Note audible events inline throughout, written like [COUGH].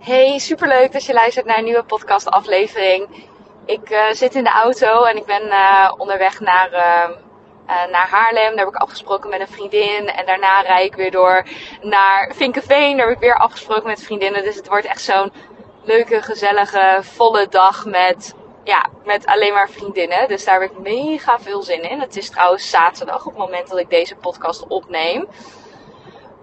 Hey, superleuk dat je luistert naar een nieuwe podcastaflevering. Ik uh, zit in de auto en ik ben uh, onderweg naar, uh, naar Haarlem. Daar heb ik afgesproken met een vriendin. En daarna rijd ik weer door naar Vinkenveen. Daar heb ik weer afgesproken met vriendinnen. Dus het wordt echt zo'n leuke, gezellige, volle dag met, ja, met alleen maar vriendinnen. Dus daar heb ik mega veel zin in. Het is trouwens zaterdag op het moment dat ik deze podcast opneem.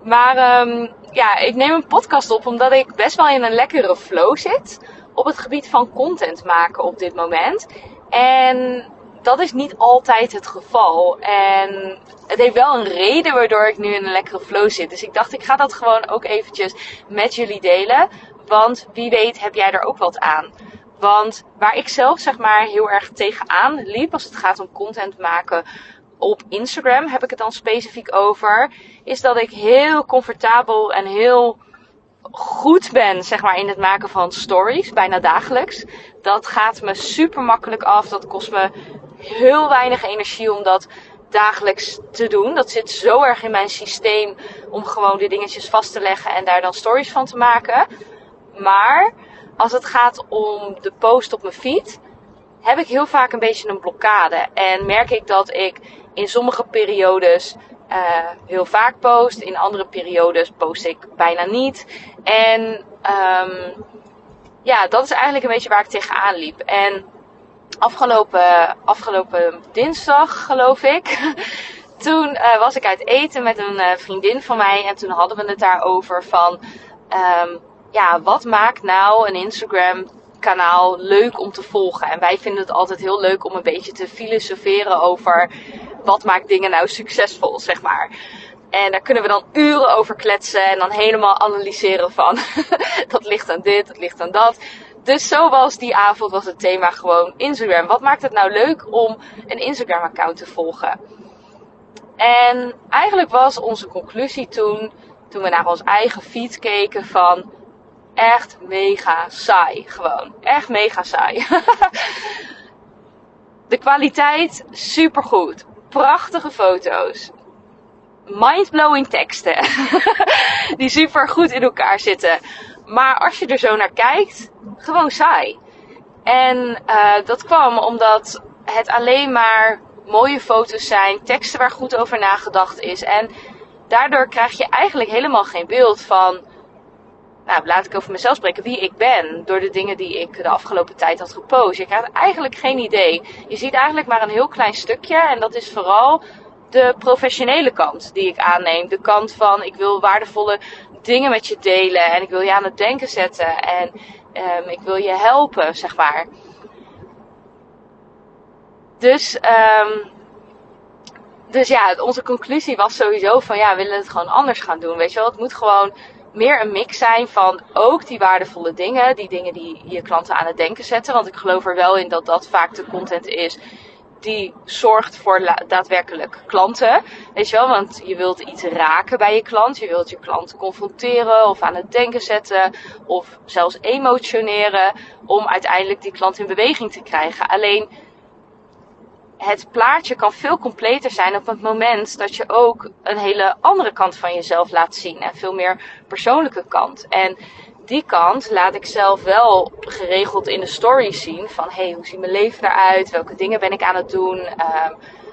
Maar um, ja, ik neem een podcast op omdat ik best wel in een lekkere flow zit op het gebied van content maken op dit moment. En dat is niet altijd het geval. En het heeft wel een reden waardoor ik nu in een lekkere flow zit. Dus ik dacht, ik ga dat gewoon ook eventjes met jullie delen. Want wie weet heb jij er ook wat aan. Want waar ik zelf zeg maar heel erg tegenaan liep als het gaat om content maken op Instagram, heb ik het dan specifiek over, is dat ik heel comfortabel en heel goed ben, zeg maar, in het maken van stories, bijna dagelijks. Dat gaat me super makkelijk af. Dat kost me heel weinig energie om dat dagelijks te doen. Dat zit zo erg in mijn systeem om gewoon de dingetjes vast te leggen en daar dan stories van te maken. Maar als het gaat om de post op mijn feed, heb ik heel vaak een beetje een blokkade. En merk ik dat ik in sommige periodes uh, heel vaak post. In andere periodes post ik bijna niet. En um, ja, dat is eigenlijk een beetje waar ik tegenaan liep. En afgelopen, afgelopen dinsdag, geloof ik. [LAUGHS] toen uh, was ik uit eten met een uh, vriendin van mij. En toen hadden we het daarover van. Um, ja, wat maakt nou een Instagram kanaal leuk om te volgen? En wij vinden het altijd heel leuk om een beetje te filosoferen over wat maakt dingen nou succesvol, zeg maar. En daar kunnen we dan uren over kletsen en dan helemaal analyseren van [LAUGHS] dat ligt aan dit, dat ligt aan dat. Dus zo was die avond was het thema gewoon Instagram. Wat maakt het nou leuk om een Instagram account te volgen? En eigenlijk was onze conclusie toen, toen we naar ons eigen feed keken van echt mega saai. Gewoon. Echt mega saai. [LAUGHS] De kwaliteit supergoed prachtige foto's. Mindblowing teksten. [LAUGHS] die super goed in elkaar zitten. Maar als je er zo naar kijkt, gewoon saai. En uh, dat kwam omdat het alleen maar mooie foto's zijn, teksten waar goed over nagedacht is. En daardoor krijg je eigenlijk helemaal geen beeld van nou, laat ik over mezelf spreken, wie ik ben. Door de dingen die ik de afgelopen tijd had gepost. Je krijgt eigenlijk geen idee. Je ziet eigenlijk maar een heel klein stukje. En dat is vooral de professionele kant die ik aanneem. De kant van ik wil waardevolle dingen met je delen. En ik wil je aan het denken zetten. En um, ik wil je helpen, zeg maar. Dus, um, dus ja, onze conclusie was sowieso van ja, we willen het gewoon anders gaan doen. Weet je wel, het moet gewoon meer een mix zijn van ook die waardevolle dingen. Die dingen die je klanten aan het denken zetten. Want ik geloof er wel in dat dat vaak de content is die zorgt voor daadwerkelijk klanten. Weet je wel, want je wilt iets raken bij je klant. Je wilt je klant confronteren of aan het denken zetten. Of zelfs emotioneren. Om uiteindelijk die klant in beweging te krijgen. Alleen het plaatje kan veel completer zijn op het moment dat je ook een hele andere kant van jezelf laat zien. En veel meer persoonlijke kant. En die kant laat ik zelf wel geregeld in de stories zien. Van hey, hoe ziet mijn leven eruit? Welke dingen ben ik aan het doen? Uh,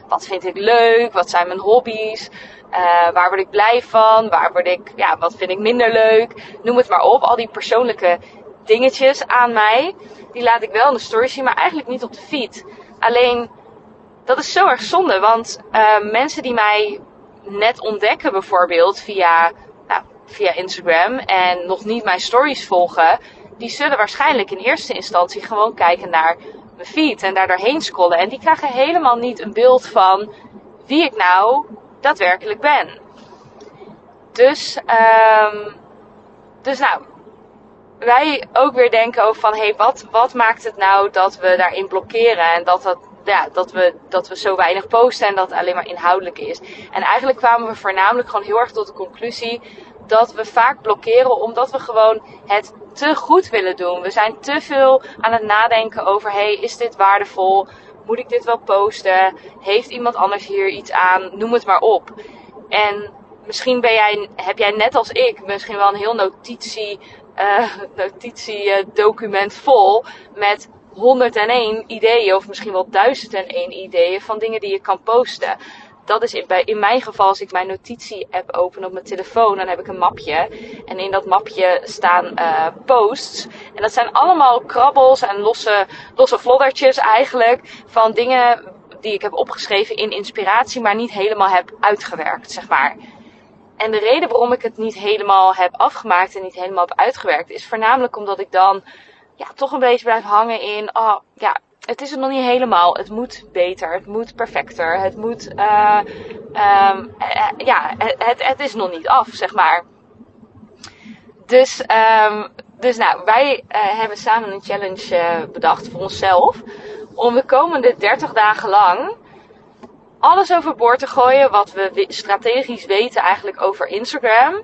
wat vind ik leuk? Wat zijn mijn hobby's? Uh, waar word ik blij van? Waar word ik, ja, wat vind ik minder leuk? Noem het maar op. Al die persoonlijke dingetjes aan mij. Die laat ik wel in de stories zien, maar eigenlijk niet op de feed. Alleen dat is zo erg zonde, want uh, mensen die mij net ontdekken bijvoorbeeld via, nou, via Instagram en nog niet mijn stories volgen, die zullen waarschijnlijk in eerste instantie gewoon kijken naar mijn feed en daar doorheen scrollen. En die krijgen helemaal niet een beeld van wie ik nou daadwerkelijk ben. Dus, um, dus nou, wij ook weer denken over van, hé, hey, wat, wat maakt het nou dat we daarin blokkeren en dat dat ja, dat, we, dat we zo weinig posten en dat het alleen maar inhoudelijk is. En eigenlijk kwamen we voornamelijk gewoon heel erg tot de conclusie dat we vaak blokkeren omdat we gewoon het te goed willen doen. We zijn te veel aan het nadenken over: hey, is dit waardevol? Moet ik dit wel posten? Heeft iemand anders hier iets aan? Noem het maar op. En misschien ben jij, heb jij net als ik misschien wel een heel notitie [LAUGHS] uh, notitiedocument vol met 101 ideeën of misschien wel 1001 ideeën van dingen die je kan posten. Dat is in, in mijn geval, als ik mijn notitie-app open op mijn telefoon, dan heb ik een mapje. En in dat mapje staan uh, posts. En dat zijn allemaal krabbels en losse, losse floddertjes eigenlijk van dingen die ik heb opgeschreven in inspiratie, maar niet helemaal heb uitgewerkt, zeg maar. En de reden waarom ik het niet helemaal heb afgemaakt en niet helemaal heb uitgewerkt, is voornamelijk omdat ik dan ja, toch een beetje blijf hangen in, oh ja, het is er nog niet helemaal. Het moet beter, het moet perfecter, het moet, uh, um, ja, het, het is nog niet af, zeg maar. Dus, um, dus nou, wij uh, hebben samen een challenge bedacht voor onszelf. Om de komende 30 dagen lang alles overboord te gooien wat we strategisch weten eigenlijk over Instagram.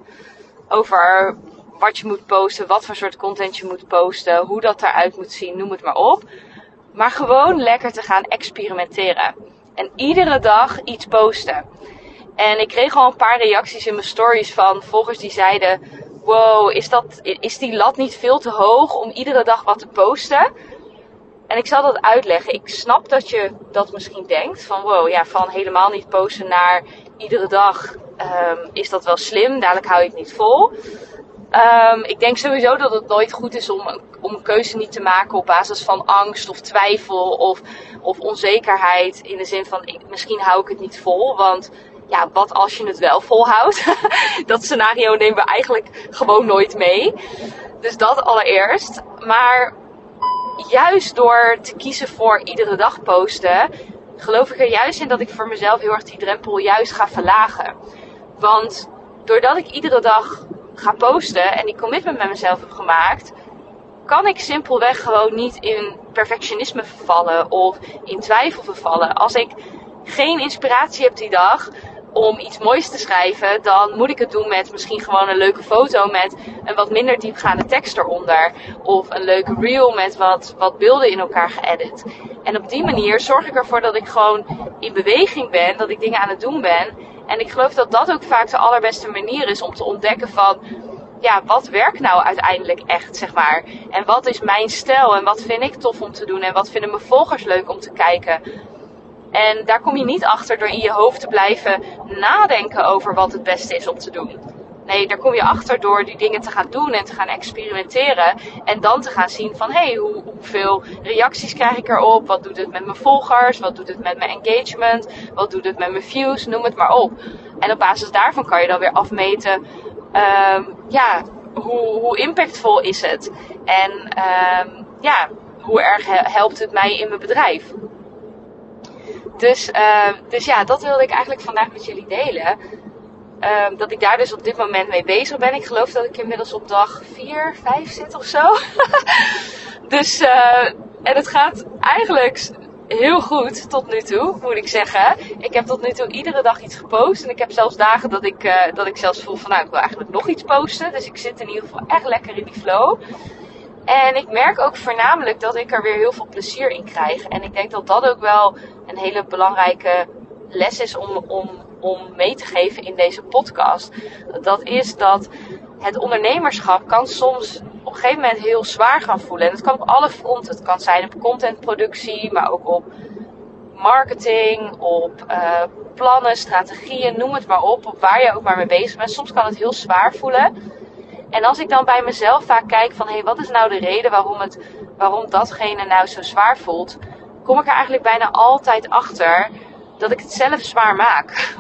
Over wat je moet posten, wat voor soort content je moet posten, hoe dat eruit moet zien, noem het maar op. Maar gewoon lekker te gaan experimenteren. En iedere dag iets posten. En ik kreeg al een paar reacties in mijn stories van volgers die zeiden: Wow, is, dat, is die lat niet veel te hoog om iedere dag wat te posten? En ik zal dat uitleggen. Ik snap dat je dat misschien denkt. Van wow, ja, van helemaal niet posten naar iedere dag um, is dat wel slim. Dadelijk hou je het niet vol. Um, ik denk sowieso dat het nooit goed is om, om een keuze niet te maken op basis van angst of twijfel of, of onzekerheid. In de zin van misschien hou ik het niet vol. Want ja, wat als je het wel volhoudt? [LAUGHS] dat scenario nemen we eigenlijk gewoon nooit mee. Dus dat allereerst. Maar juist door te kiezen voor iedere dag posten, geloof ik er juist in dat ik voor mezelf heel erg die drempel juist ga verlagen. Want doordat ik iedere dag ga posten en die commitment met mezelf heb gemaakt, kan ik simpelweg gewoon niet in perfectionisme vervallen of in twijfel vervallen. Als ik geen inspiratie heb die dag, om iets moois te schrijven, dan moet ik het doen met misschien gewoon een leuke foto met een wat minder diepgaande tekst eronder. Of een leuke reel met wat, wat beelden in elkaar geëdit. En op die manier zorg ik ervoor dat ik gewoon in beweging ben, dat ik dingen aan het doen ben. En ik geloof dat dat ook vaak de allerbeste manier is om te ontdekken van, ja, wat werkt nou uiteindelijk echt, zeg maar. En wat is mijn stijl en wat vind ik tof om te doen en wat vinden mijn volgers leuk om te kijken. En daar kom je niet achter door in je hoofd te blijven nadenken over wat het beste is om te doen. Nee, daar kom je achter door die dingen te gaan doen en te gaan experimenteren. En dan te gaan zien van, hé, hey, hoe, hoeveel reacties krijg ik erop? Wat doet het met mijn volgers? Wat doet het met mijn engagement? Wat doet het met mijn views? Noem het maar op. En op basis daarvan kan je dan weer afmeten, um, ja, hoe, hoe impactvol is het? En um, ja, hoe erg helpt het mij in mijn bedrijf? Dus, uh, dus ja, dat wilde ik eigenlijk vandaag met jullie delen. Uh, dat ik daar dus op dit moment mee bezig ben. Ik geloof dat ik inmiddels op dag 4, 5 zit of zo. [LAUGHS] dus, uh, en het gaat eigenlijk heel goed tot nu toe, moet ik zeggen. Ik heb tot nu toe iedere dag iets gepost. En ik heb zelfs dagen dat ik, uh, dat ik zelfs voel van nou, ik wil eigenlijk nog iets posten. Dus ik zit in ieder geval echt lekker in die flow. En ik merk ook voornamelijk dat ik er weer heel veel plezier in krijg. En ik denk dat dat ook wel een hele belangrijke les is om, om, om mee te geven in deze podcast. Dat is dat het ondernemerschap kan soms op een gegeven moment heel zwaar gaan voelen. En het kan op alle fronten. Het kan zijn op contentproductie, maar ook op marketing, op uh, plannen, strategieën, noem het maar op. Op waar je ook maar mee bezig bent. Soms kan het heel zwaar voelen. En als ik dan bij mezelf vaak kijk van hé, hey, wat is nou de reden waarom, het, waarom datgene nou zo zwaar voelt, kom ik er eigenlijk bijna altijd achter dat ik het zelf zwaar maak.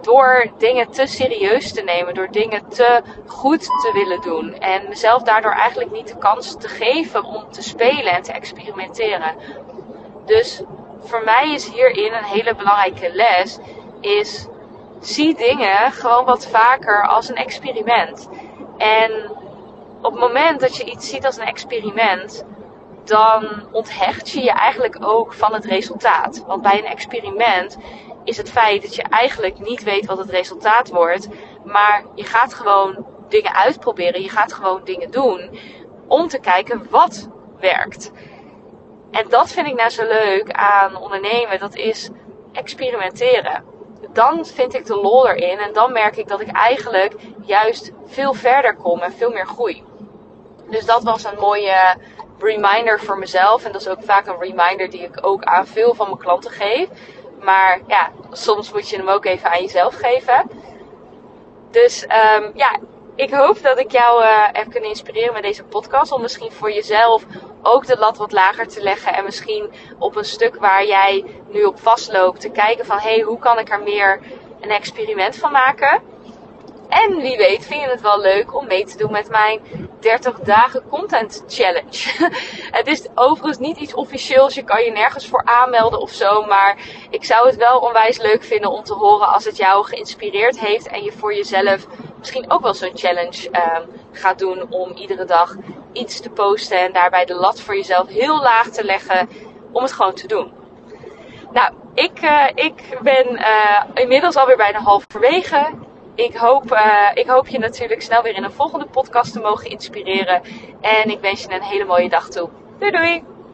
Door dingen te serieus te nemen, door dingen te goed te willen doen. En mezelf daardoor eigenlijk niet de kans te geven om te spelen en te experimenteren. Dus voor mij is hierin een hele belangrijke les, is zie dingen gewoon wat vaker als een experiment. En op het moment dat je iets ziet als een experiment, dan onthecht je je eigenlijk ook van het resultaat. Want bij een experiment is het feit dat je eigenlijk niet weet wat het resultaat wordt, maar je gaat gewoon dingen uitproberen, je gaat gewoon dingen doen om te kijken wat werkt. En dat vind ik nou zo leuk aan ondernemen, dat is experimenteren. dan vind ik de lol erin en dan merk ik dat ik eigenlijk juist veel verder kom en veel meer groei. Dus dat was een mooie reminder voor mezelf. En dat is ook vaak een reminder die ik ook aan veel van mijn klanten geef. Maar ja, soms moet je hem ook even aan jezelf geven. Dus um, ja, ik hoop dat ik jou uh, heb kunnen inspireren met deze podcast. Om misschien voor jezelf ook de lat wat lager te leggen. En misschien op een stuk waar jij nu op vastloopt. Te kijken van hé, hey, hoe kan ik er meer een experiment van maken. En wie weet vind je het wel leuk om mee te doen met mijn 30 dagen content challenge. [LAUGHS] het is overigens niet iets officieels. Je kan je nergens voor aanmelden of zo. Maar ik zou het wel onwijs leuk vinden om te horen als het jou geïnspireerd heeft. En je voor jezelf misschien ook wel zo'n challenge um, gaat doen om iedere dag iets te posten. En daarbij de lat voor jezelf heel laag te leggen om het gewoon te doen. Nou, ik, uh, ik ben uh, inmiddels alweer bijna halverwege ik hoop, uh, ik hoop je natuurlijk snel weer in een volgende podcast te mogen inspireren. En ik wens je een hele mooie dag toe. Doei doei!